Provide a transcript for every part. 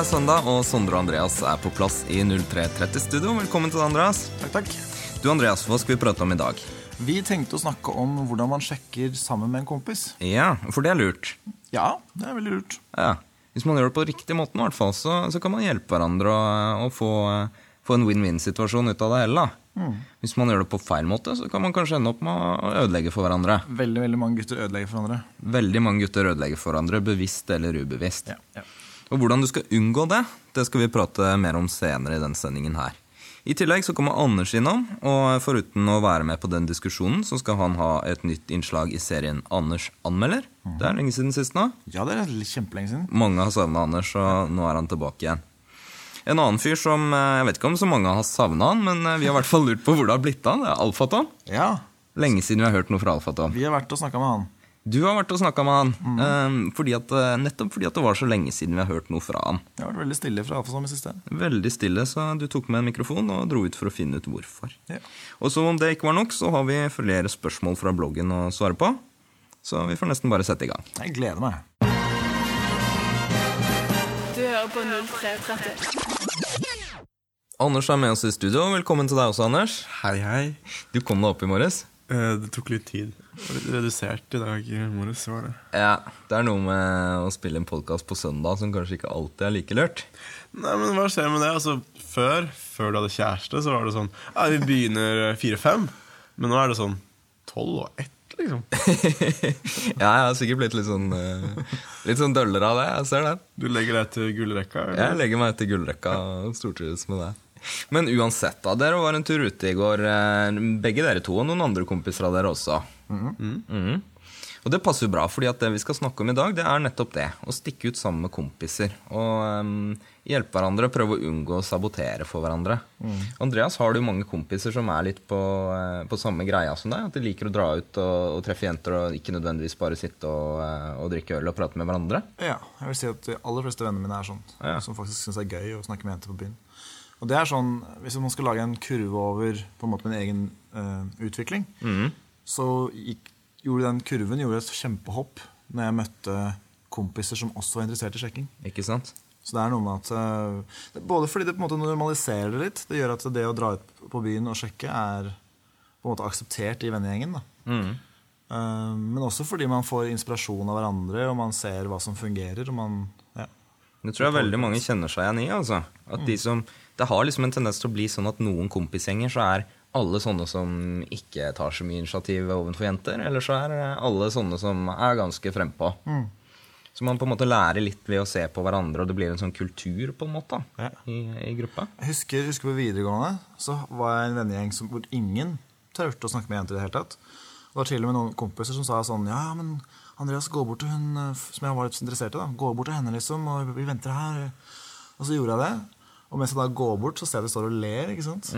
Er søndag, og Sondre og Andreas er på plass i 0330-studio. Velkommen til deg, Andreas. Takk, takk. Du, Andreas, hva skal vi prate om i dag? Vi tenkte å snakke om hvordan man sjekker sammen med en kompis. Ja, for det er lurt. Ja, det er veldig lurt. Ja. Hvis man gjør det på riktig måten, i hvert fall, så, så kan man hjelpe hverandre og, og få, få en win-win-situasjon ut av det hele. da. Hvis man gjør det på feil måte, så kan man kanskje ende opp med å ødelegge for hverandre. Veldig veldig mange gutter ødelegger for hverandre. Veldig mange gutter ødelegger for hverandre, bevisst eller ubevisst. Ja. Og hvordan du skal unngå det, det skal vi prate mer om senere i denne sendingen her. I tillegg så kommer Anders innom, og foruten å være med på den diskusjonen, så skal han ha et nytt innslag i serien Anders anmelder. Det er lenge siden sist nå. Ja, det er kjempelenge siden. Mange har savna Anders, og nå er han tilbake igjen. En annen fyr som eh, Jeg vet ikke om så mange har savna han, men eh, vi har i hvert fall lurt på hvor det har blitt av. Det er Alfaton. Ja, Lenge siden vi har hørt noe fra Alfaton. vi har vært og snakka med han. Du har vært og snakka med han, eh, fordi at, eh, nettopp fordi at det var så lenge siden vi har hørt noe fra han. Det har vært veldig stille fra Alfasom i siste. Veldig stille, så du tok med en mikrofon og dro ut for å finne ut hvorfor. Ja. Og som om det ikke var nok, så har vi flere spørsmål fra bloggen å svare på. Så vi får nesten bare sette i gang. Jeg gleder meg. Du hører på 0330. Anders er med oss i studio. Velkommen til deg også, Anders. Hei, hei. Du kom deg opp i morges. Eh, Det tok litt tid. Redusert i dag i morges, var det. Ja, Det er noe med å spille en podkast på søndag som kanskje ikke alltid er like lurt. Nei, men hva skjer med det? Altså, før, før du hadde kjæreste, så var det sånn Ja, vi begynner fire-fem. Men nå er det sånn tolv og ett, liksom. Ja, jeg har sikkert blitt litt sånn eh, Litt sånn døllere av det. Jeg ser det. Du legger deg til gullrekka? eller? Jeg legger meg til gullrekka og stortrives med det. Men uansett, da. Dere var en tur ute i går. eh, Begge dere to og noen andre kompiser av dere også. Mhm. Og det passer jo bra, fordi at det vi skal snakke om i dag, det er nettopp det. Å stikke ut sammen med kompiser. Og um, hjelpe hverandre, prøve å unngå å sabotere for hverandre. Andreas, har du mange kompiser som er litt på, eh, på samme greia som deg? At de liker å dra ut og, og treffe jenter og ikke nødvendigvis bare sitte og, eh, og drikke øl og prate med hverandre? Ja, jeg vil si at de aller fleste vennene mine er sånn. Ja. Som faktisk syns det er gøy å snakke med jenter på byen. Og det er sånn, Hvis man skal lage en kurve over på en måte min egen uh, utvikling, så gikk, gjorde den kurven gjorde et kjempehopp når jeg møtte kompiser som også var interessert i sjekking. Ikke sant? Så det er noe med at uh, Både fordi det på en måte normaliserer det litt. Det gjør at det å dra ut på byen og sjekke er på en måte akseptert i vennegjengen. da. Eh, men også fordi man får inspirasjon av hverandre, og man ser hva som fungerer. og man... Ja. Det tror jeg veldig mange kjenner seg igjen i. altså. At de som, Det har liksom en tendens til å bli sånn at noen kompisgjenger så er alle sånne som ikke tar så mye initiativ overfor jenter. Eller så er alle sånne som er ganske frempå. Så man på en måte lærer litt ved å se på hverandre, og det blir en sånn kultur på en måte Ja. i, i gruppa. Jeg husker, husker på videregående så var jeg en vennegjeng hvor ingen turte å snakke med jenter i det hele tatt. Det var til og med noen kompiser som sa sånn Ja, men Andreas, gå bort til hun eh, som jeg var litt interessert i. da Gå bort til henne, liksom, og vi venter her. Og så gjorde jeg det. Og mens jeg da går bort, så ser jeg de står og ler. ikke sant?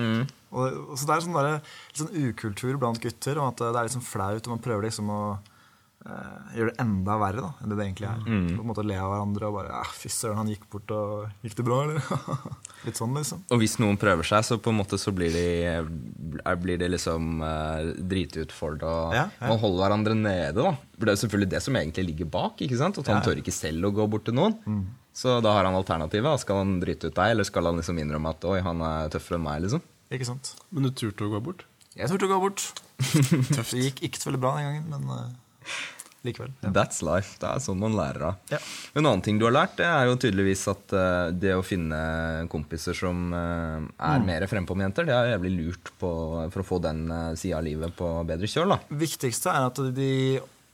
Og, og så det er sånn der, litt sånn ukultur blant gutter om at det er liksom flaut, og man prøver liksom å eh, gjøre det enda verre da, enn det det egentlig er. På en måte Le av hverandre og bare 'Fy søren, han gikk bort, og gikk det bra', eller? litt sånn, liksom. Og hvis noen prøver seg, så på en måte så blir de, blir de liksom uh, dritutfordra. og Ja, ja. Man holder hverandre nede, da. For det er jo selvfølgelig det som egentlig ligger bak. ikke sant? At han Ja. ja. tør ikke selv å gå bort til noen. Så da har han alternativet. Skal han drite ut deg, eller skal han liksom innrømme at oi, han er tøffere enn meg? liksom? Ikke sant? Men du turte å gå bort? Jeg turte å gå bort. Tøft. Det gikk ikke så veldig bra den gangen, men uh, likevel. Ja. That's life. Det er sånn man lærer av. Ja. En annen ting du har lært, det er jo tydeligvis at uh, det å finne kompiser som uh, er Mm. mer frempå med jenter, det er jævlig lurt på, for å få den uh, sida av livet på bedre kjøl. da. viktigste er at de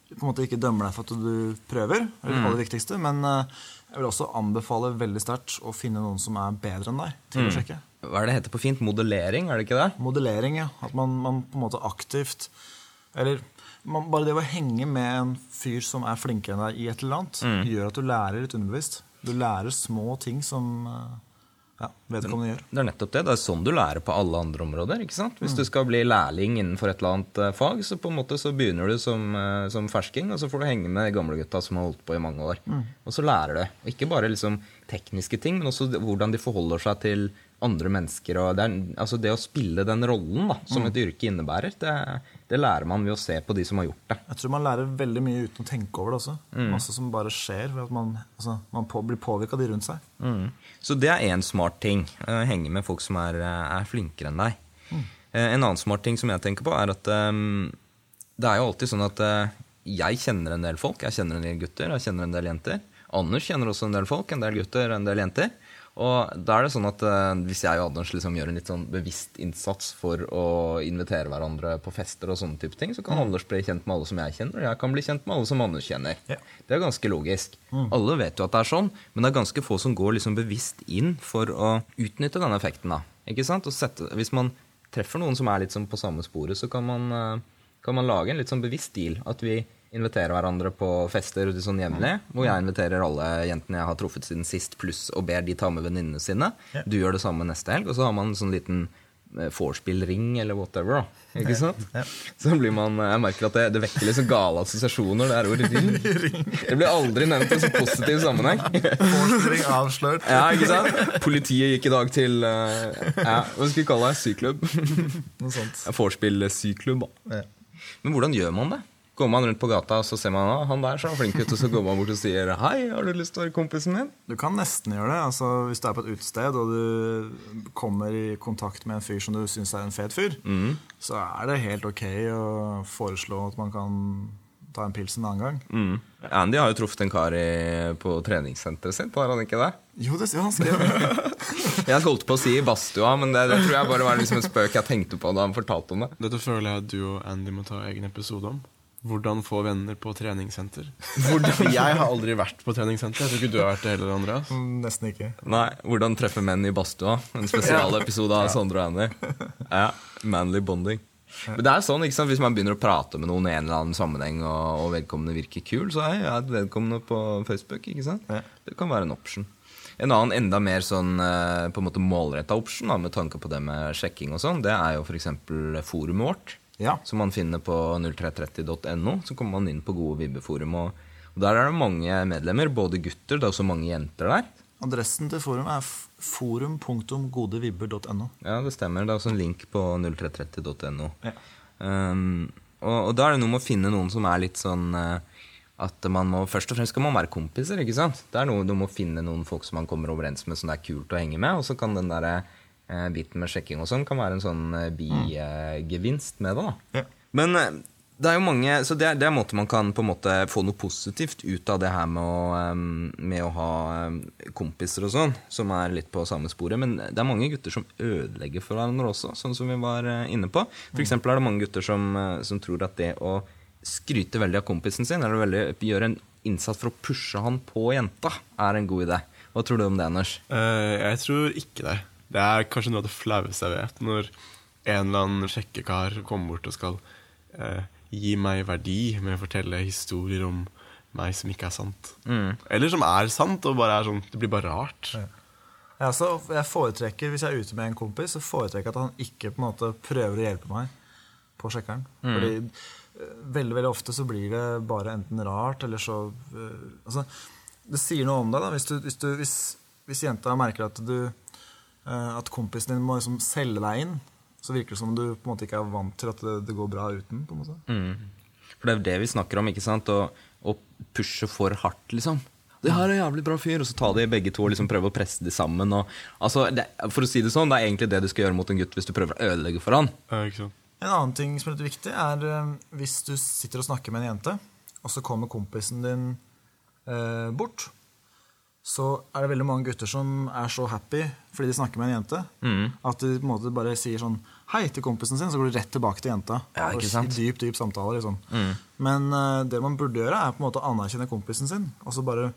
på en måte ikke dømmer deg for at du prøver. Det er det aller viktigste, Men eh, jeg vil også anbefale veldig sterkt å finne noen som er bedre enn deg, til å sjekke. Hva er det heter på fint? Modellering, er det ikke det? Modellering, ja. At man, man på en måte aktivt Eller man, bare det å henge med en fyr som er flinkere enn deg i et eller annet, gjør at du lærer litt underbevisst. Du lærer små ting som eh, ja, vedkommende gjør. Det er nettopp det. Det er sånn du lærer på alle andre områder. ikke sant? Hvis du skal bli lærling innenfor et eller annet eh, fag, så på en måte så begynner du som, eh, som fersking, og så får du henge med gamlegutta som har holdt på i mange år. Og så lærer du. Og ikke bare liksom tekniske ting, men også hvordan de forholder seg til andre mennesker. Det, er, altså det å spille den rollen da, som et yrke innebærer, det, Det lærer man ved å se på de som har gjort det. Jeg tror man lærer veldig mye uten å tenke over det også. Masse som bare skjer ved at man, altså, man på, blir påvirka av de rundt seg. Mm. Så det er én smart ting. eh, Henge med folk som er, eh, er flinkere enn deg. Mm. En annen smart ting som jeg tenker på, er at um, det er jo alltid sånn at uh, jeg kjenner en del folk. Jeg kjenner en del gutter, jeg kjenner en del jenter. Anders kjenner også en del folk, en del gutter, en del jenter. Og da er det sånn at eh, hvis jeg og Anders liksom gjør en litt sånn bevisst innsats for å invitere hverandre på fester og sånne type ting, så kan Anders bli kjent med alle som jeg kjenner, og jeg kan bli kjent med alle som Anders kjenner. Ja. Det er ganske logisk. Alle vet jo at det er sånn, men det er ganske få som går liksom bevisst inn for å utnytte den effekten. da. Ikke sant? Sette, hvis man treffer noen som er litt sånn på samme sporet, så kan man, eh, kan man lage en litt sånn bevisst deal. At vi inviterer hverandre på fester sånn jevnlig, hvor jeg inviterer alle jentene jeg har truffet siden sist, pluss og ber de ta med venninnene sine. Du gjør det samme neste helg, og så har man en sånn liten eh, vorspiel-ring eller whatever. da. Ikke sant? Så blir man, Jeg merker at det, det vekker liksom gale assosiasjoner, det er ordet ring. Det blir aldri nevnt i så positiv sammenheng. Vorspiel avslørt. Ja, ikke sant? Politiet gikk i dag til eh, ja, Hva skal vi kalle det? Syklubb? Noe sånt. Vorspiel-syklubb. Men hvordan gjør man det? Går man rundt på gata og så ser man ah, han der så flink ut, og så går man bort og sier 'hei, har du lyst til å være kompisen min'? Du kan nesten gjøre det. altså Hvis du er på et utested og du kommer i kontakt med en fyr som du syns er en fet fyr, så er det helt ok å foreslå at man kan ta en pils en annen gang. Mm. Andy har jo truffet en kar i, på treningssenteret sitt, har han ikke det? Jo, det, sier han skrev. Jeg holdt på å si i badstua, men det, det tror jeg bare var liksom en spøk jeg tenkte på da han fortalte om det. Dette føler jeg at du og Andy må ta egen episode om. Hvordan få venner på treningssenter. Jeg har aldri vært på treningssenter. Jeg tror ikke du har vært det heller, Andreas. Nesten ikke. Nei, Hvordan treffe menn i badstua. En spesialepisode av Sondre og Andy. Ja, Manly bonding. Men det er sånn, ikke sant, Hvis man begynner å prate med noen i en eller annen sammenheng, og, og vedkommende virker kul, så er jeg vedkommende på Facebook. ikke sant? Ja. Det kan være en option. En annen enda mer sånn eh, på en måte målretta option da, med tanke på det med sjekking, og sånn, det er jo f.eks. forumet vårt. Ja. Som man finner på 0330.no. Så kommer man inn på Gode Vibbeforum. Og, og der er det mange medlemmer, både gutter, det er også mange jenter der. Adressen til forum er forum.godevibber.no. Ja, det stemmer. Det er også en link på 0330.no. Ja. Um, og, og da er det noe med å finne noen som er litt sånn eh, at man må, Først og fremst skal man være kompiser. ikke sant? Det er noe Du må finne noen folk som man kommer overens med som det er kult å henge med. Og så kan den der, eh, biten med sjekking og sånn kan være en sånn eh, bigevinst med det. da. Ja. Men eh, det er jo mange, så det er, det er en måte man kan på en måte få noe positivt ut av det her med å, med å ha kompiser og sånn, som er litt på samme sporet. Men det er mange gutter som ødelegger for hverandre også, sånn som vi var eh, inne på. For eksempel er det mange gutter som, eh, som tror at det å skryte veldig av kompisen sin, eller veldig, gjøre en innsats for å pushe han på jenta, er en god idé. Hva tror du om det, Anders? Uh, jeg tror ikke det. Det er kanskje noe av det flaueste jeg vet. Når en eller annen sjekkekar kommer bort og skal eh, gi meg verdi med å fortelle historier om meg som ikke er sant. Eller som er sant, og bare er sånn Det blir bare rart. Ja, så jeg foretrekker, Hvis jeg er ute med en kompis, så foretrekker jeg at han ikke på en måte prøver å hjelpe meg på sjekkeren. Fordi eh, veldig veldig ofte så blir det bare enten rart, eller så uh, altså, Det sier noe om deg. da, Hvis, du, hvis, du, hvis, hvis jenta merker at, du, at kompisen din må liksom selge deg inn, så virker det som om du på en måte ikke er vant til at det, det går bra uten. på en måte. For det er jo det vi snakker om, ikke sant? Å, å pushe for hardt, liksom. Det her er en jævlig bra fyr, og så ta de begge to og liksom prøve å presse de sammen. Og, altså, det, for å si det sånn, det er egentlig det du skal gjøre mot en gutt hvis du prøver å ødelegge for han. Ja, ikke sant? En annen ting som er litt viktig, er eh, hvis du sitter og snakker med en jente, og så kommer kompisen din eh, bort, så er det veldig mange gutter som er så happy fordi de snakker med en jente, at de på en måte bare sier sånn hei til kompisen sin, så går de rett tilbake til jenta. Ja, ikke sant? i Dyp, dyp samtale, liksom. Men uh, det man burde gjøre, er på en måte å anerkjenne kompisen sin, og så bare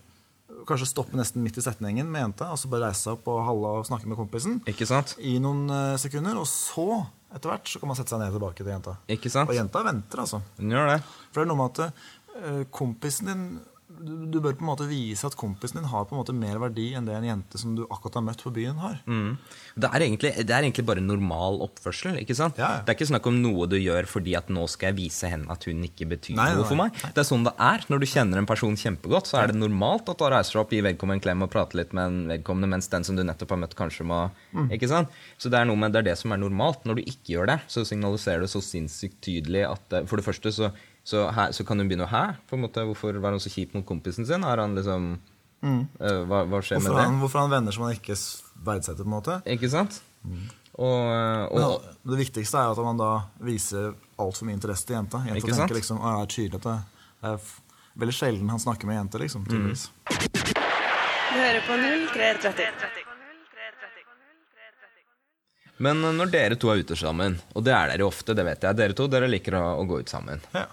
kanskje stoppe nesten midt i setningen med jenta, og så bare reise seg opp og halla og snakke med kompisen Ikke sant? i noen uh, sekunder, og så, etter hvert, så kan man sette seg ned tilbake til jenta. Ikke sant? Og jenta venter, altså. Hun gjør det. For det er noe med at uh, kompisen din du, du bør på en måte vise at kompisen din har på en måte mer verdi enn det en jente som du akkurat har møtt på byen, har. Mm. Det er, egentlig, det er egentlig bare normal oppførsel. ikke sant? Ja, ja. Det er ikke snakk om noe du gjør fordi at nå skal jeg vise henne at hun ikke betyr Nei, nei, noe for nei. meg. Det er sånn det er. Når du kjenner en person kjempegodt, så er det normalt at du reiser deg opp, gir vedkommende en klem og prater litt med en vedkommende, mens den som du nettopp har møtt, kanskje må Mm. ikke sant? Så det er noe med det er det som er normalt. Når du ikke gjør det, så signaliserer det så sinnssykt tydelig at For det første så, så, her, så kan hun begynne å Hæ? På en måte, hvorfor var han så kjip mot kompisen sin? Er han liksom eh, hva, hva skjer Mm. Hvorfor med det? Hvorfor hvorfor han venner som han ikke verdsetter, på en måte. Ikke sant? Og, og, Men det viktigste er at man da viser altfor mye interesse til jenta. Jenta Ikke sant? liksom, «Å, det er tydelig at det det er f- veldig sjelden han snakker med jenter, liksom. tydeligvis. Du hører på 0330. Men når dere to er ute sammen, og det er dere ofte, det vet jeg, dere to dere liker å, å gå ut sammen. Ja.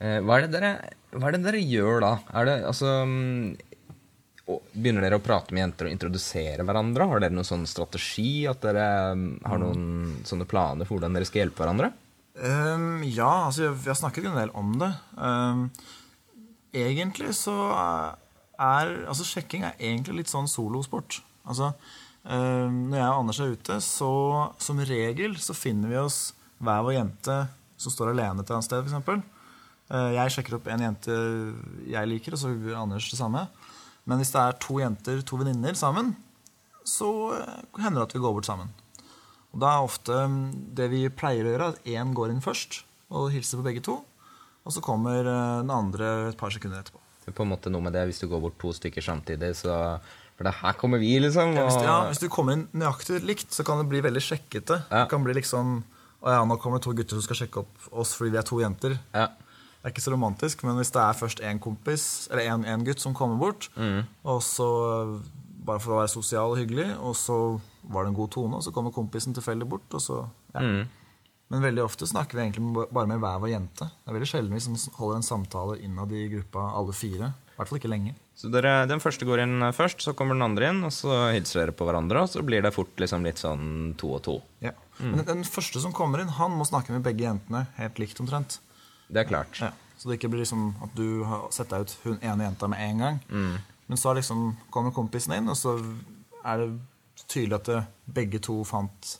Eh, hva, er dere, hva er det dere gjør da? Det, altså, mm, begynner dere å prate med jenter og introdusere hverandre? Har dere noen sånn strategi? At dere mm, har noen sånne planer for hvordan dere skal hjelpe hverandre? Um, ja, altså vi har snakket en del om det. Um, egentlig så er Altså sjekking er egentlig litt sånn solosport. Altså um, når jeg og Anders er ute, så som regel så finner vi oss hver vår jente som står alene et eller annet sted, f.eks. Uh, jeg sjekker opp en jente jeg liker, og så gjør Anders det samme. Men hvis det er to jenter, to venninner sammen, så eh, hender det at vi går bort sammen. Og da er ofte mm, det vi pleier å gjøre, at én går inn først og hilser på begge to. Og så kommer eh, den andre et par sekunder etterpå. Det er på en måte noe med det hvis du går bort to stykker samtidig, så For det her kommer vi, liksom. Ja, hvis, Og, ja, hvis du kommer inn nøyaktig likt, så kan det bli veldig sjekkete. Ja. Det kan bli liksom Å ja, nå kommer det to gutter som skal sjekke opp oss fordi vi er to jenter. ja. Det er ikke så romantisk, men hvis det er først én kompis, eller en, en gutt som kommer bort, og så bare for å være sosial og hyggelig, og så var det en god tone, og så kommer kompisen tilfeldig bort, og så ja. Men veldig ofte snakker vi egentlig bare med hver vår jente. Det er veldig sjelden vi som holder en samtale innad i gruppa, alle fire. I hvert fall ikke lenge. Så dere, Den første går inn først, så kommer den andre inn, og så hilser dere på hverandre, og så blir det fort liksom litt sånn to og to. Ja. Men den, den første som kommer inn, han må snakke med begge jentene helt likt omtrent. Det er klart. Ja. Så det ikke blir liksom at du har sett deg ut hun ene jenta med en gang. Men så liksom kommer kompisen inn, og så er det tydelig at det, begge to fant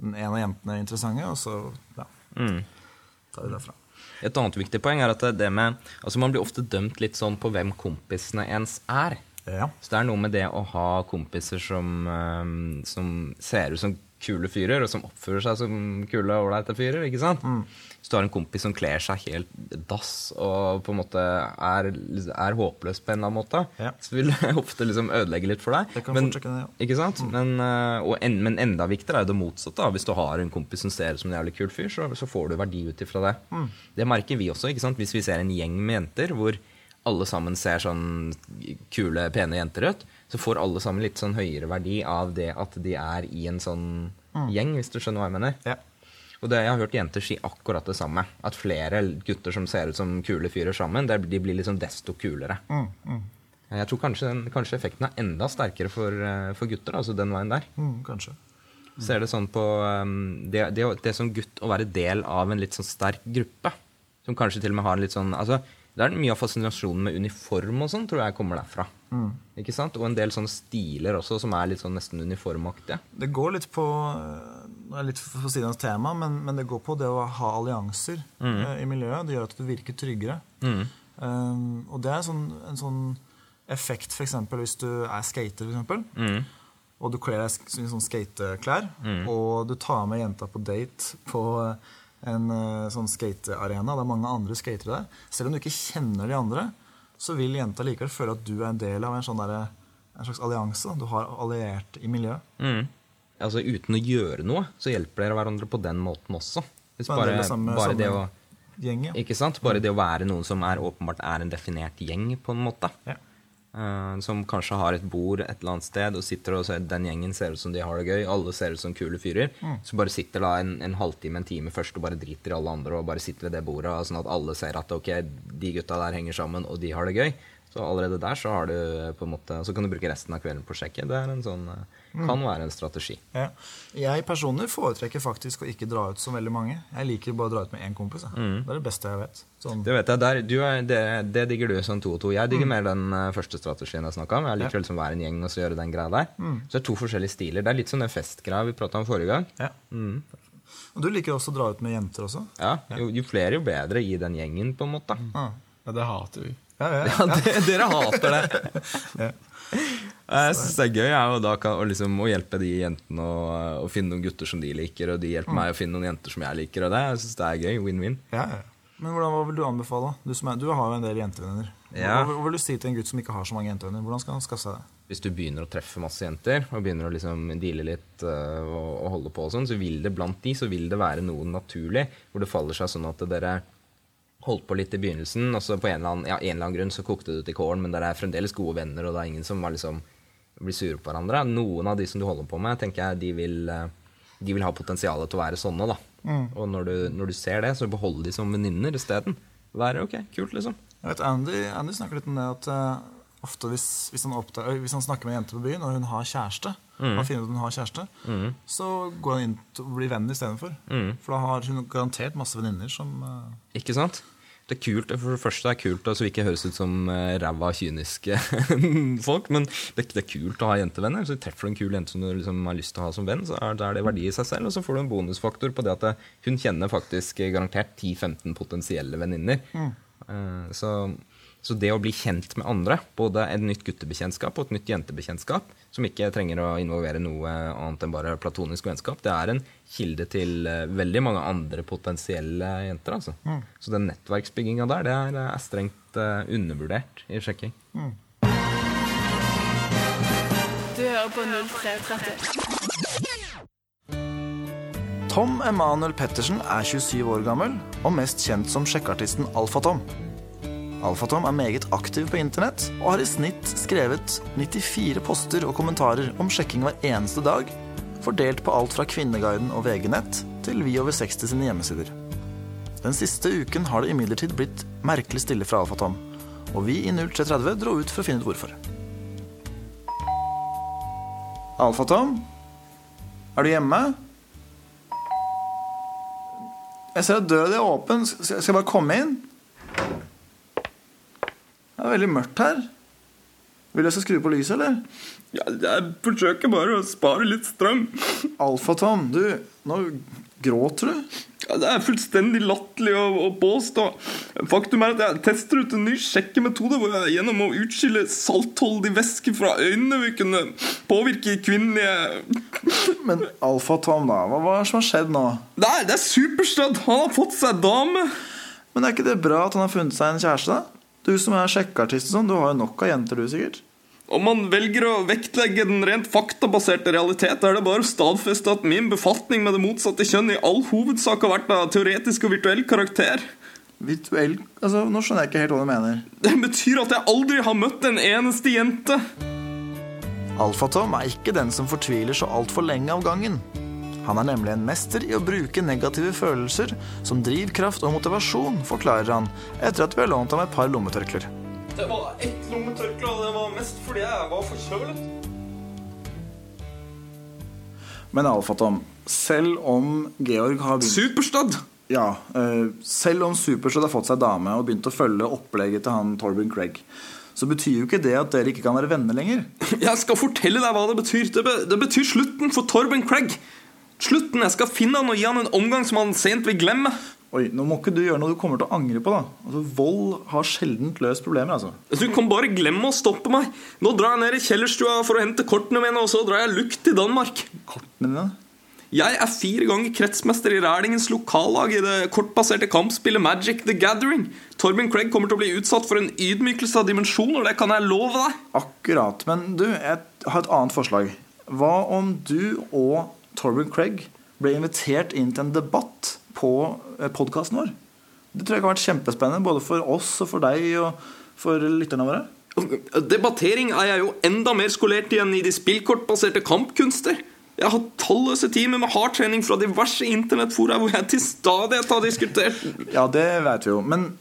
den ene av jentene interessante, og så ja, tar vi derfra. Et annet viktig poeng er at det, det med Altså Man blir ofte dømt litt sånn på hvem kompisene ens er. Ja. Så det er noe med det å ha kompiser som, eh, som ser ut som kule fyrer, og som oppfører seg som kule ålreite fyrer. ikke sant? Hvis du har en kompis som kler seg helt dass og på en måte er, er håpløs på en eller annen måte, Ja. så vil det ofte liksom ødelegge litt for deg. Det kan men, det, ja. ikke sant? Men, eh, og en, men enda viktigere er det motsatte. da. Hvis du har en kompis som ser ut som en jævlig kul fyr, så, så får du verdi ut ifra det. Det merker vi også. ikke sant? Hvis vi ser en gjeng med jenter hvor alle sammen ser sånn kule, pene jenter ut, så får alle sammen litt sånn høyere verdi av det at de er i en sånn gjeng, hvis du skjønner hva jeg mener. Ja. Og det, jeg har hørt jenter si akkurat det samme. At flere gutter som ser ut som kule fyrer sammen, det, de blir liksom desto kulere. Jeg tror kanskje, den, kanskje effekten er enda sterkere for, eh, for gutter, altså den veien der. Mm, kanskje. Ser det sånn på um, det, det, det som gutt å være del av en litt sånn sterk gruppe, som kanskje til og med har en litt sånn altså, Det er mye av fascinasjonen med uniform og sånn, tror jeg kommer derfra. Ikke sant? Og en del sånne stiler også, som er litt sånn nesten uniformaktige. Det går litt på eh, litt på siden av tema, men, men det går på det å ha allianser mm. i miljøet. Det gjør at du virker tryggere. Um, og det er sånn, en sånn effekt f.eks. hvis du er skater, for eksempel, og du kler deg i sånn skateklær, og du tar med jenta på date på eh, en eh, sånn skatearena. Det er mange andre skatere der. Selv om du ikke kjenner de andre, så vil jenta likevel føle at du er en del av en, sånn der, en slags allianse. Du har alliert i miljøet. Mm. Altså Uten å gjøre noe, så hjelper dere hverandre på den måten også. Bare, samme- bare det å gjeng, ja. Ikke sant? Bare det å være noen som er åpenbart er en definert gjeng, på en måte. Ja. Eh, som kanskje har et bord et eller annet sted og sitter og ser den gjengen ser ut som de har det gøy. Alle ser ut som kule fyrer. Så bare sitter da en, en halvtime, en time først og bare driter i alle andre og bare sitter ved det bordet, sånn at alle ser at ok, de gutta der henger sammen, og de har det gøy. Så allerede der så har du eh, på en måte Så kan du bruke resten av kvelden på å sjekke. Det er en sånn eh, kan være en strategi. Ja. Jeg personlig foretrekker faktisk å ikke dra ut så veldig mange. Jeg liker bare å dra ut med én kompis. jeg. Det er det beste jeg vet. Sånn, Det vet jeg, der, du er, det, det digger du sånn to og to. Jeg digger mer den eh, første strategien jeg snakka om. Jeg liker liksom å være en gjeng og så gjøre den greia der. Så det er to forskjellige stiler. Det er litt som den festgreia vi prata om forrige gang. ja. Og du liker også å dra ut med jenter også? Ja, jo, jo flere, jo bedre i den gjengen, på en måte. Ah. Ja, det hater vi. Ja, ja, ja. Ja, dere hater det. Ja. Jeg syns det er gøy jeg, og da kan, å liksom, å hjelpe de jentene å, å finne noen gutter som de liker, og de hjelper meg å finne noen jenter som jeg liker. Og det, jeg synes det er gøy. Win-win. Ja, ja. Men hvordan, hva vil du anbefale? Du, som er, du har jo en del jentevenner. Hva, hva vil du si til en gutt som ikke har så mange jentevenner? Hvordan skal han skaffe seg det? Hvis du begynner å treffe masse jenter, og begynner å liksom deale litt uh, og, og holde på og sånn, så vil det blant de så vil det være noe naturlig hvor det faller seg sånn at dere holdt på litt i begynnelsen, og så på en eller annen, ja, en eller annen grunn så kokte det ut i kålen, men dere er fremdeles gode venner, og det er ingen som var liksom, blir sure på hverandre. Noen av de som du holder på med, tenker jeg de vil, øh, de vil ha potensialet til å være sånne, da. Og når du, når du ser det, så behold de som venninner isteden. Være ok, kult, liksom. Jeg vet, Andy, Andy snakker litt om det at uh, ofte hvis, hvis, han oppdager, hvis han snakker med en jente på byen, og hun har kjæreste, han finner ut at hun har kjæreste, så går han inn til å bli venn istedenfor. For da har hun garantert masse venninner som uh... Ikke sant? Det er kult, For det første er det kult, altså vi ikke høres ut som uh, ræva, kyniske folk, men det, det er kult å ha jentevenner. Så treffer du en kul jente som du liksom har lyst til å ha som venn, så er, er det verdi i seg selv. Og så får du en bonusfaktor på det at det, hun kjenner faktisk eh, garantert 10-15 potensielle venninner. Eh, så, så det å bli kjent med andre, både et nytt guttebekjentskap og et nytt jentebekjentskap, som ikke trenger å involvere noe annet enn bare platonisk vennskap, det er en kilde til eh, veldig mange andre potensielle jenter. Altså. Så den nettverksbygginga der, det er, er strengt eh, undervurdert i sjekking. Du hører på 0330. Tom Emanuel Pettersen er 27 år gammel og mest kjent som sjekkeartisten Alfatom. Alfatom er meget aktiv på internett og har i snitt skrevet 94 poster og kommentarer om sjekking hver eneste dag, fordelt på alt fra Kvinneguiden og VG-nett til Vi over 60 sine hjemmesider. Den siste uken har det imidlertid blitt merkelig stille fra Alfatom, og vi i 0330 dro ut for å finne ut hvorfor. Alfatom? Er du hjemme? Jeg ser at døra di er åpen. Skal jeg bare komme inn? Det er veldig mørkt her. Vil du jeg skal skru på lyset, eller? jeg forsøker bare å spare litt strøm. Alfatom, du, nå gråter du. det er fullstendig latterlig å, å påstå. Faktum er at jeg tester ut en ny sjekkemetode hvor jeg gjennom å utskille saltholdig væske fra øynene vil kunne påvirke kvinnelige Men Alfatom, da. Hva, hva er det som har skjedd nå? Nei, det er superstøtt! Han har fått seg dame! Men er ikke det bra at han har funnet seg en kjæreste, da? Du som er sjekkeartist og sånn, du har jo nok av jenter, du, sikkert. Om man velger å vektlegge den rent faktabaserte realitet, er det bare å stadfeste at min befatning med det motsatte kjønn i all hovedsak har vært av teoretisk og virtuell karakter. Virtuell Altså, Nå skjønner jeg ikke helt hva du mener. Det betyr at jeg aldri har møtt en eneste jente. Alfatom er ikke den som fortviler så altfor lenge av gangen. Han er nemlig en mester i å bruke negative følelser som drivkraft og motivasjon, forklarer han, etter at vi har lånt ham et par lommetørklær. Det var ett lommetørkle, og det var mest fordi jeg var forkjølet. Men Alfatom, selv om Georg har begynt Superstad! Ja, eh, selv om Superstad har fått seg dame og begynt å følge opplegget til han Torben Craig, så betyr jo ikke det at dere ikke kan være venner lenger. Jeg skal fortelle deg hva det betyr. Det, be det betyr slutten for Torben Craig. Slutten. Jeg skal finne han og gi han en omgang som han sent vil glemme. Oi, nå må ikke du gjøre noe du kommer til å angre på, da. Altså, Vold har sjelden løst problemer, altså. Du kan bare glemme å stoppe meg. Nå drar jeg ned i kjellerstua for å hente kortene mine, og så drar jeg lukt til Danmark. Kortene dine. Jeg er fire ganger kretsmester i Rælingens lokallag i det kortbaserte kampspillet Magic the Gathering. Torben Craig kommer til å bli utsatt for en ydmykelse av dimensjoner, det kan jeg love deg. Akkurat. Men du, jeg har et annet forslag. Hva om du og Torben Craig ble invitert inn til en debatt på podkasten vår? Det tror jeg kan vært kjempespennende, både for oss og for deg og for lytterne våre. Debattering er jeg jo enda mer skolert i enn i de spillkortbaserte kampkunster. Jeg har talløse timer med hardtrening fra diverse internettfora hvor jeg til stadighet har diskutert Ja, det vet vi jo. Men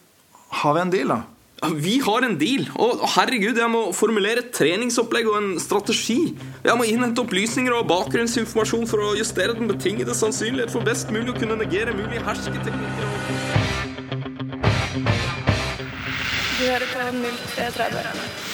har vi en deal, da? Vi har en deal. Og herregud, jeg må formulere et treningsopplegg og en strategi. Jeg må innhente opplysninger og bakgrunnsinformasjon for å justere den betingede sannsynlighet for best mulig å kunne negere mulige hersketeknikker. Du hører på 0330.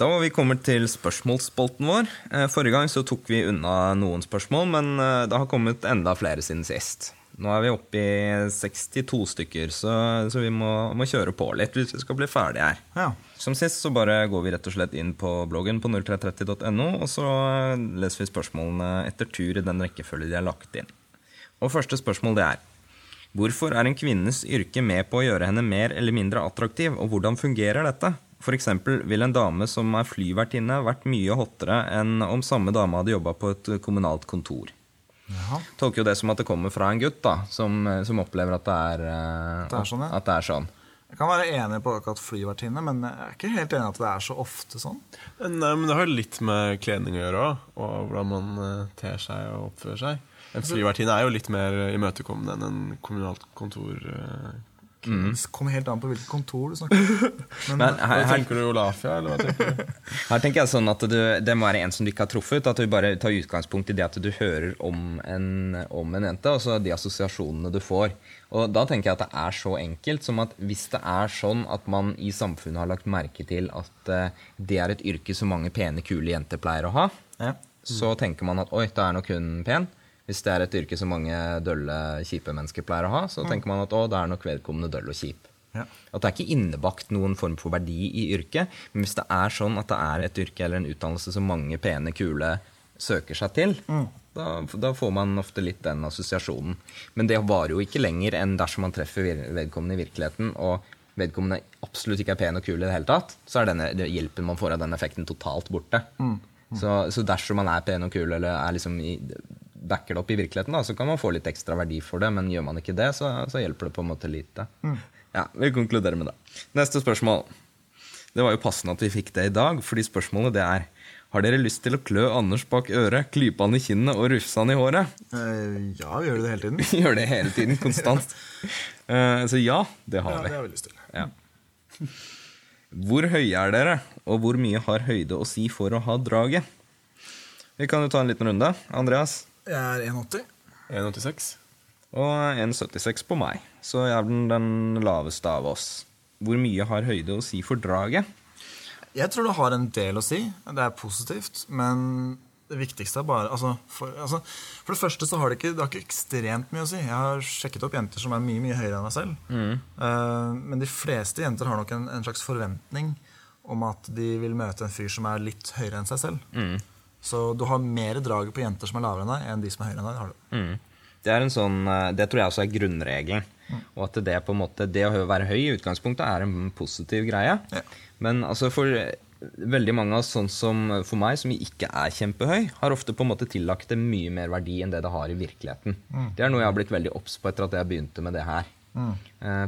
Da var vi kommet til spørsmålsspolten vår. Eh, Forrige gang så tok vi unna noen spørsmål, men eh, det har kommet enda flere siden sist. Nå er vi oppe i 62 stykker, så, så vi må, må kjøre på litt hvis vi skal bli ferdige her. Ja. Som sist så bare går vi rett og slett inn på bloggen på 0330.no, og så leser vi spørsmålene etter tur i den rekkefølge de er lagt inn. Og første spørsmål det er Hvorfor er en kvinnes yrke med på å gjøre henne mer eller mindre attraktiv, og hvordan fungerer dette? Eksempel vil en dame som er flyvertinne vært mye hottere enn om samme dame hadde jobba på et kommunalt kontor. Jaha. Tolker jo det som at det kommer fra en gutt da, som, som opplever at det er, eh, Det er sånn, ja. at det er sånn. Jeg kan være enig på akkurat flyvertinne, men jeg er ikke helt enig i at det er så ofte sånn. Nei, men Det har litt med kledning å gjøre òg, og hvordan man eh, ter seg og oppfører seg. En flyvertinne er jo litt mer imøtekommende enn en kommunalt kontor. Eh. Det kommer helt an på hvilket kontor du snakker om. Men, Men her, her, tenker du, Olafia? Eller hva tenker du? Her tenker jeg sånn at du, Det må være en som du ikke har truffet. At du bare tar utgangspunkt i det at du hører om en, om en jente, og så de assosiasjonene du får. Og Da tenker jeg at det er så enkelt som at hvis det er sånn at man i samfunnet har lagt merke til at eh, det er et yrke som mange pene, kule jenter pleier å ha, ja. så tenker man at oi, da er nok hun pen. Hvis det er et yrke som mange dølle, kjipe mennesker pleier å ha, så tenker man at å, det er nok vedkommende døll og kjip. Ja. At det er ikke innebakt noen form for verdi i yrket. Men hvis det er sånn at det er et yrke eller en utdannelse som mange pene, kule søker seg til, da, da får man ofte litt den assosiasjonen. Men det varer jo ikke lenger enn dersom man treffer vedkommende i virkeligheten, og vedkommende absolutt ikke er pen og kul i det hele tatt, så er denne hjelpen man får av den effekten totalt borte. Så, så dersom man er pen og kul eller er liksom i, backer det opp i virkeligheten, da, så kan man få litt ekstra verdi for det, men gjør man ikke det, så, så hjelper det på en måte lite. Ja, Vi konkluderer med det. Neste spørsmål. Det var jo passende at vi fikk det i dag, fordi spørsmålet det er Har dere lyst til å klø Anders bak øret, klype han i kinnet og rufse han i håret? Uh, ja, vi gjør det hele tiden. Vi gjør det hele tiden, konstant. Uh, så ja, det har Ja, det har vi lyst til. Ja. Hvor høye er dere, og hvor mye har høyde å si for å ha draget? Vi kan jo ta en liten runde. Andreas? Jeg er 1,80. 1,86? Og 1,76 på meg. Så jeg er den, den laveste av oss. Hvor mye har høyde å si for draget? Jeg tror det har en del å si. Det er positivt. Men det viktigste er bare altså for, altså, for det første så har det ikke, det har ikke ekstremt mye å si. Jeg har sjekket opp jenter som er mye mye høyere enn meg selv. Eh, men de fleste jenter har nok en, en slags forventning om at de vil møte en fyr som er litt høyere enn seg selv. Så du har mer draget på jenter som er lavere enn deg, enn de som er høyere enn deg. Har du. Mm. Det, er en sånn, eh, det tror jeg også er grunnregelen. Og at det, på en måte, det å være høy i utgangspunktet er en positiv greie. Ja. Men altså for eh, veldig mange av oss, sånn som for meg, som ikke er kjempehøy, har ofte på en måte tillagt det mye mer verdi enn det det har i virkeligheten. Det er noe jeg har blitt veldig obs på etter at jeg begynte med det her. Mm.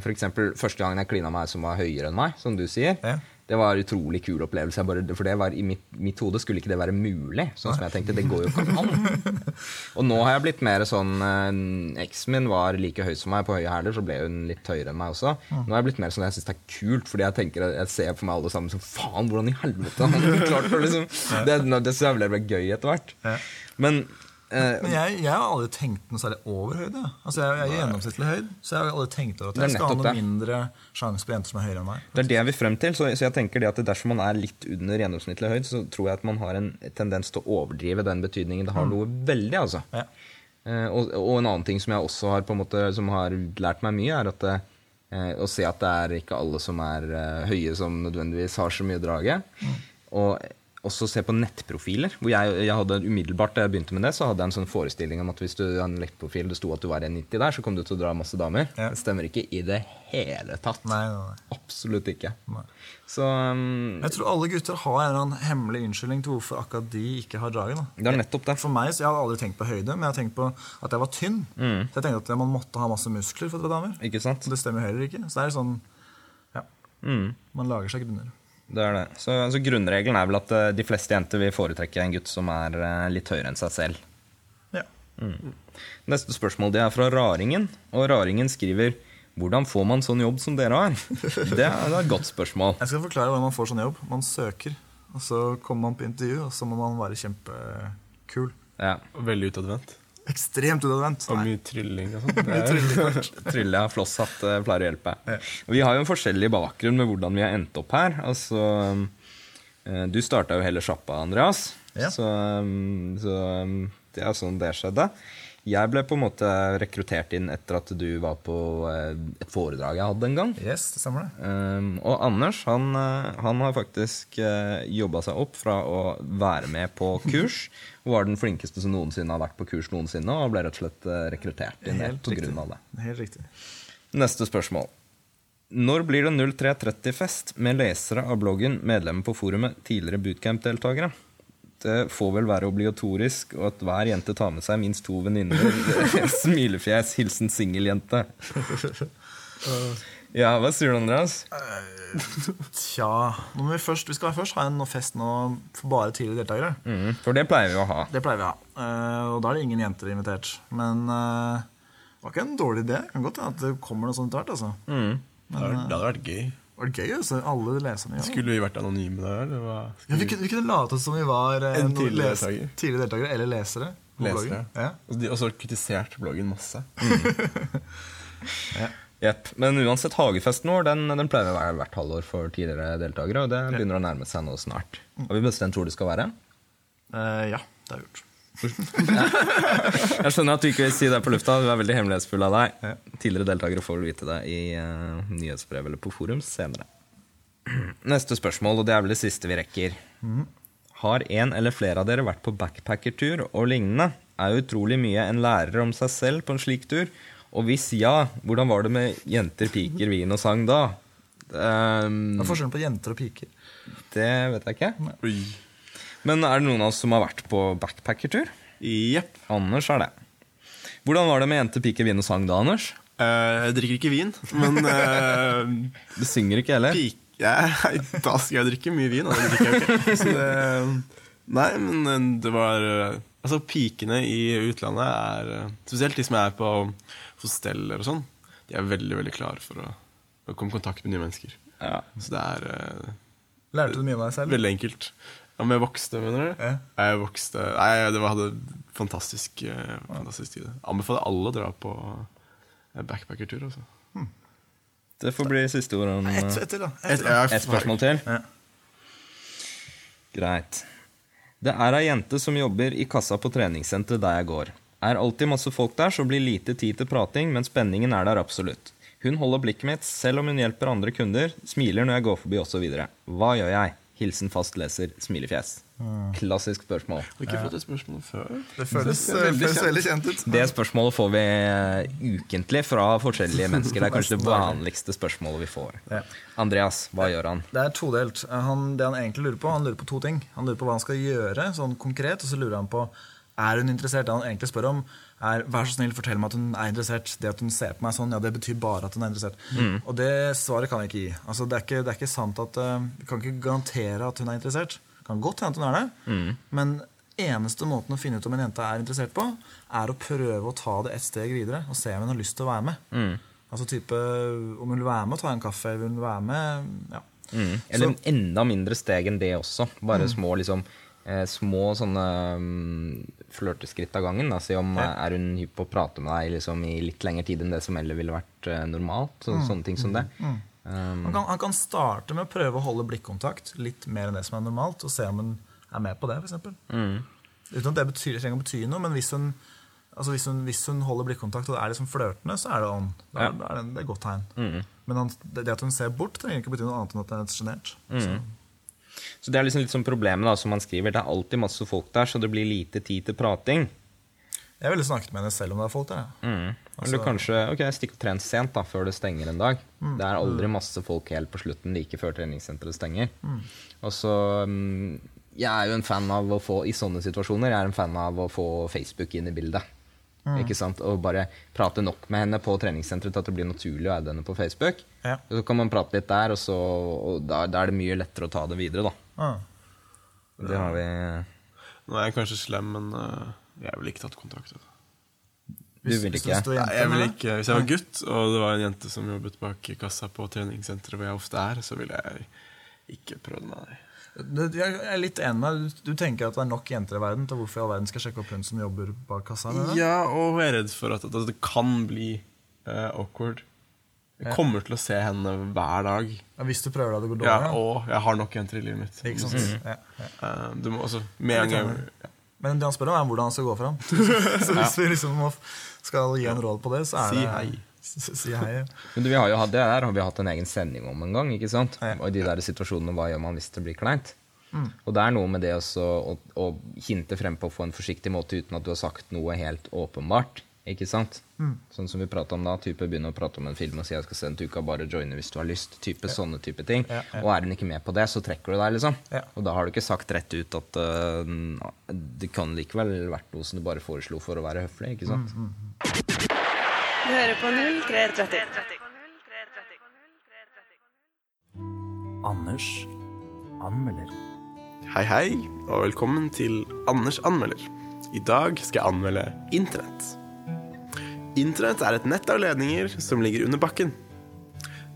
For eksempel første gangen jeg klina meg som var høyere enn meg, som du sier. Ja. Det var en utrolig kul opplevelse. Bare, for det var I mitt, mitt hode skulle ikke det være mulig. Sånn som jeg tenkte, det går jo ikke an. Og nå har jeg blitt mer sånn eh, Eksen min var like høy som meg på høye hæler, så ble hun litt høyere enn meg også. Nå har jeg blitt mer sånn jeg syns det er kult, fordi jeg tenker jeg ser for meg alle sammen som faen, hvordan i helvete han klart for liksom Det, det jeg ble, ble gøy etter hvert. Men Men jeg, jeg har aldri tenkt noe særlig over høyde. Altså jeg, jeg er gjennomsnittlig høyd, så jeg har aldri tenkt over at jeg skal ha noe det. mindre sjanse på jenter som er høyere enn meg. Det er det jeg vil frem til. Så, så jeg tenker det at dersom man er litt under gjennomsnittlig høyd, så tror jeg at man har en tendens til å overdrive den betydningen det har noe veldig. altså. Ja. Eh, og, og en annen ting som jeg også har måte, som har lært meg mye, er at eh, å se at det er ikke alle som er eh, høye, som nødvendigvis har så mye drage. Og også se på nettprofiler. hvor jeg, jeg hadde umiddelbart Da jeg begynte med det, så hadde jeg en sånn forestilling om at hvis du hadde en nettprofil det sto at du var 1,90 der, så kom du til å dra masse damer. Ja. Det stemmer ikke i det hele tatt. Nei, nei, nei. Absolutt ikke. Så um, Jeg tror alle gutter har en eller annen hemmelig unnskyldning til hvorfor akkurat de ikke har draget. Da. det er nettopp det. For meg, så Jeg hadde aldri tenkt på høyde, men jeg har tenkt på at jeg var tynn. Så jeg tenkte at man måtte ha masse muskler for å dra damer. Ikke sant? Det stemmer heller ikke. Så det er sånn Ja. Man lager seg grunner. Det er det. Så, så grunnregelen er vel at eh, de fleste jenter vil foretrekke en gutt som er eh, litt høyere enn seg selv. Ja. Neste spørsmål det er fra Raringen. Og Raringen skriver Hvordan får man sånn jobb som dere har? Det er, er et godt spørsmål. Jeg skal forklare hvordan man får sånn jobb. Man søker, og så kommer man på intervju, og så må man være kjempekul. Ja. Veldig utadvendt. Ekstremt unødvendt. Og mye trylling og sånn. Trylle og flosshatt pleier å hjelpe. Og Vi har jo en forskjellig bakgrunn med hvordan vi har endt opp her. Altså, eh, du starta jo hele sjappa, Andreas. Ja. Så, um, så um, det er sånn det skjedde. Jeg ble på en måte rekruttert inn etter at du var på eh, et foredrag jeg hadde en gang. Yes, det stemmer det. Um, og Anders han, eh, han har faktisk uh, jobba seg opp fra å være med på kurs, og var den flinkeste som noensinne har vært på kurs noensinne, og ble rett og slett eh, rekruttert inn Helt på grunn av det. Helt riktig. Neste spørsmål. Når blir det 0330-fest med lesere av bloggen, medlemmer på forumet, tidligere bootcamp-deltakere? Det får vel være obligatorisk, og at hver jente tar med seg minst to venninner. Smilefjes. Hilsen singeljente. Ja, hva sier du, Andreas? Tja nå må vi, først, vi skal først ha en fest nå for bare tidligere deltakere. Mm, for det pleier vi å ha. Det pleier vi å ha. Eh, og da er det ingen jenter invitert. Men eh, det var ikke en dårlig idé. Det kan godt hende at det kommer noe sånt etter hvert. Altså. Mm. Det hadde vært gøy. Det var gøy, altså. Alle leserne. Ja. Skulle vi vært anonyme der? Ja, vi, kunne, vi kunne late som vi var eh, En tidligere les- deltaker. tidligere deltakere eller lesere. på Lesere. bloggen. Ja. Og så kritisert bloggen masse. Jepp. Men uansett, hagefesten vår den, den pleier å være hvert halvår for tidligere deltakere, og det begynner å nærme seg nå snart. Har vi bestemt hvor det skal være? Uh, ja, det har vi gjort. Jeg skjønner at du ikke vil si det på lufta. Du er veldig hemmelighetsfull av deg. Tidligere deltakere får vel vite det i uh, nyhetsbrev eller på forum senere. Neste spørsmål, og det er vel det siste vi rekker. Har en eller flere av dere vært på backpackertur og lignende? Er utrolig mye en lærer om seg selv på en slik tur. Og hvis ja, hvordan var det med jenter, piker, vin og sang da? Um, Hva er forskjellen på jenter og piker? det vet jeg ikke. Oi. Men er det noen av oss som har vært på backpackertur? Jepp. Anders er det. Hvordan var det med jenter, piker, vin og sang da, Anders? Eh, jeg drikker ikke vin, men eh, Du synger ikke heller? Pike, Da skal jeg drikke mye vin, og det drikker jeg ikke. Så det, nei, men eh, det var eh, Altså, pikene i utlandet er eh, Spesielt de som er på hosteller og sånn, de er veldig, veldig klare for å, å komme i kontakt med nye mennesker. Ja. Så det er Lærte du mye av deg selv? veldig enkelt. Om jeg vokste, mener du? Ja. Jeg vokste Nei, det var, hadde fantastisk, eh, fantastisk tid. Anbefaler alle å dra på eh, backpackertur, altså. Det får bli siste ord om Ett eh, et til, da. Et, Et, et spørsmål til. Ja. Greit. Det er ei jente som jobber i kassa på treningssenteret der jeg går. Er alltid masse folk der, så blir lite tid til prating, men spenningen er der absolutt. Hun holder blikket mitt selv om hun hjelper andre kunder, smiler når jeg går forbi osv. Hva gjør jeg? Hilsen fastleser, smilefjes. Klassisk spørsmål. Har ikke fått det spørsmål før. det føles, Det føles, veldig føles veldig kjent ut. Det spørsmålet får vi eh, ukentlig fra forskjellige mennesker. Det er kanskje det vanligste spørsmålet vi får. Andreas, hva gjør han? Det er todelt. Han, det han egentlig lurer på, han lurer på to ting. Han lurer på hva han skal gjøre, sånn konkret, og så lurer han på er hun interessert. Det han egentlig spør om, er vær så snill, fortell meg at hun er interessert. Det at hun ser på meg sånn, ja, det betyr bare at hun er interessert. Og det svaret kan jeg ikke gi. Altså, det, er ikke, det er ikke sant at uh, kan ikke garantere at hun er interessert. Kan godt hende at hun er det, men eneste måten å finne ut om en jente er interessert på, er å prøve å ta det et steg videre og se om hun har lyst til å være med. Altså type Om hun vil være med og ta en kaffe, vil hun være med ja. Mm. Eller enda mindre steg enn det også. Bare små liksom eh, Små sånne um, flørteskritt av gangen. Da. Se om Ja. eh, er hun hypp på å prate med deg liksom, i litt lengre tid enn det som ellers ville vært eh, normalt. Så, Sånne ting som det. Um, Han kan, han kan starte med å prøve å holde blikkontakt litt mer enn det som er normalt, og se om hun er med på det, f.eks. mm. Uten at det betyr, trenger å bety noe, men hvis hun, altså hvis, hun, hvis hun holder blikkontakt og det er liksom flørtende, så er det on. Da, Ja. er det, det er et godt tegn. Mm. Men han, det, at hun ser bort, trenger ikke bety noe annet enn at det er sjenert. Så- Så det er liksom litt sånn problemet, da, som han skriver. Det er alltid masse folk der, så det blir lite tid til prating. Jeg ville snakket med henne selv om det er folk der. Mm. Altså- du kanskje ok, stikk og tren sent, da, før det stenger en dag. Det er aldri masse folk helt på slutten like før treningssenteret stenger. Og så mm, Jeg er jo en fan av å få i sånne situasjoner Jeg er en fan av å få Facebook inn i bildet. Ikke sant? Og bare prate nok med henne på treningssenteret til at det blir naturlig å adde henne på Facebook. Ja. Så kan man prate litt der, og, så, og da, da er det mye lettere å ta det videre, da. Ah. Det har vi Nå er jeg kanskje slem, men uh, jeg ville ikke tatt kontakt. Altså. Du vil hvis ikke? står Nei, Jeg vil ikke, Hvis jeg var gutt, og det var en jente som jobbet bak kassa på treningssenteret hvor jeg ofte er, så ville jeg ikke prøvd meg. Jeg er litt enig med. Du- tenker at det er nok jenter i verden til hvorfor i all verden skal sjekke opp hun som jobber bak kassa? Ja, og jeg er redd for at, at det kan bli uh, awkward. Jeg Ja. kommer til å se henne hver dag. Ja, hvis du prøver deg, det går dårlig. Ja, og jeg har nok jenter i livet mitt. Ikke sant? Ja, ja. Eh, du må også, med en gang. Men det han spør om, er hvordan han skal gå fram. Så hvis vi liksom skal gi en råd på det, så er Si det hei. Men du, vi har jo hatt det der har vi hatt en egen sending om en gang. ikke sant? Ja. Og de der situasjonene, hva gjør man hvis det blir kleint? Mm. Og det er noe med det også å, å hinte frem på på en forsiktig måte uten at du har sagt noe helt åpenbart. Ikke sant? Mm. Sånn som vi prata om da. type Begynne å prate om en film og si jeg skal se den til uka, bare joine hvis du har lyst. type Sånne type ting. Ja, ja. Og er hun ikke med på det, så trekker du deg, liksom. Ja. Og da har du ikke sagt rett ut at uh, det kan likevel vært noe som du bare foreslo for å være høflig. ikke sant? Mm, Du hører på 0330. Anders anmelder. Hei, hei, og velkommen til Anders anmelder. I dag skal jeg anmelde Internett. Internett er et nett av ledninger som ligger under bakken.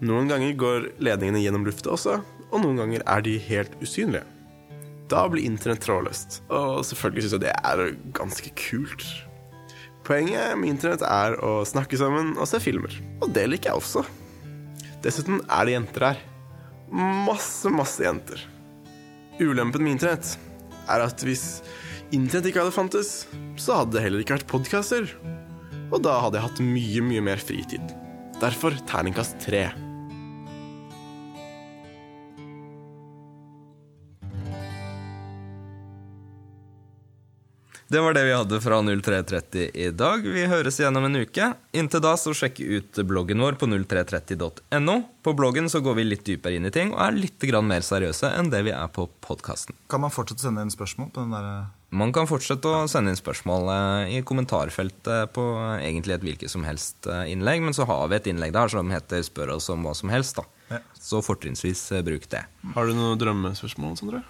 Noen ganger går ledningene gjennom lufta også, og noen ganger er de helt usynlige. Da blir internett trådløst, og selvfølgelig syns jeg det er ganske kult. Poenget med internett er å snakke sammen og se filmer, og det liker jeg også. Dessuten er det jenter her. Masse, masse jenter. Ulempen med internett er at hvis internett ikke hadde fantes, så hadde det heller ikke vært podkaster. Og da hadde jeg hatt mye, mye mer fritid. Derfor terningkast tre. Det var det vi hadde fra 0330 i dag. Vi høres igjen om en uke. Inntil da så sjekk ut bloggen vår på 0330.no. På bloggen så går vi litt dypere inn i ting og er litt grann mer seriøse enn det vi er på podkasten. Kan man fortsette å sende inn spørsmål på den der eh, Man kan fortsette å sende inn spørsmål eh, i kommentarfeltet på egentlig et hvilket som helst eh, innlegg, men så har vi et innlegg der som heter 'Spør oss om hva som helst'. da. Ja. Så fortrinnsvis bruk det. Har du noen drømmespørsmål, Sondre?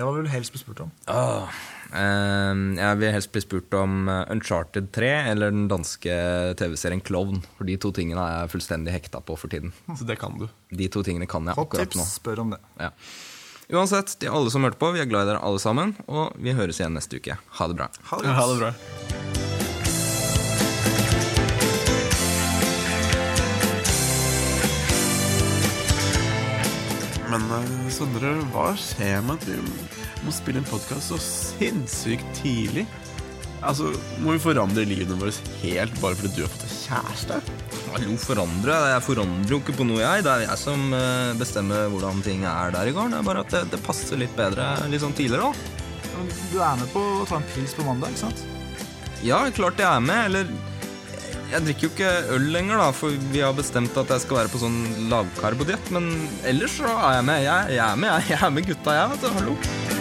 Ja, Hva vil du helst bli spurt om? Åh, eh, jeg vil helst bli spurt om eh, Uncharted 3 eller den danske TV-serien Klovn. For de to tingene er jeg fullstendig hekta på for tiden. Så det kan du. De to tingene kan jeg Hot akkurat nå. tips, spør om det. Ja. Uansett, til alle som hørte på, vi er glad i dere alle sammen. Og vi høres igjen neste uke. Ha det bra. Ha det. Ha det bra. Men eh, Sondre, hva skjer med at vi må spille en podkast så sinnssykt tidlig? Altså, Må vi forandre livene våre helt bare fordi du har fått deg kjæreste? Hallo, forandre? Jeg forandrer jo ikke på noe, jeg. Det er jeg som eh, bestemmer hvordan ting er der i gården. Det er bare at det, det passer litt bedre litt sånn tidligere, da. Du er med på å ta en pils på mandag, ikke sant? Ja, klart jeg er med. Eller jeg drikker jo ikke øl lenger, da, for vi har bestemt at jeg skal være på sånn lavkarbodiett. Men ellers så er jeg med. Jeg, jeg er med, jeg. Jeg er med gutta, jeg, vet du. Hallo.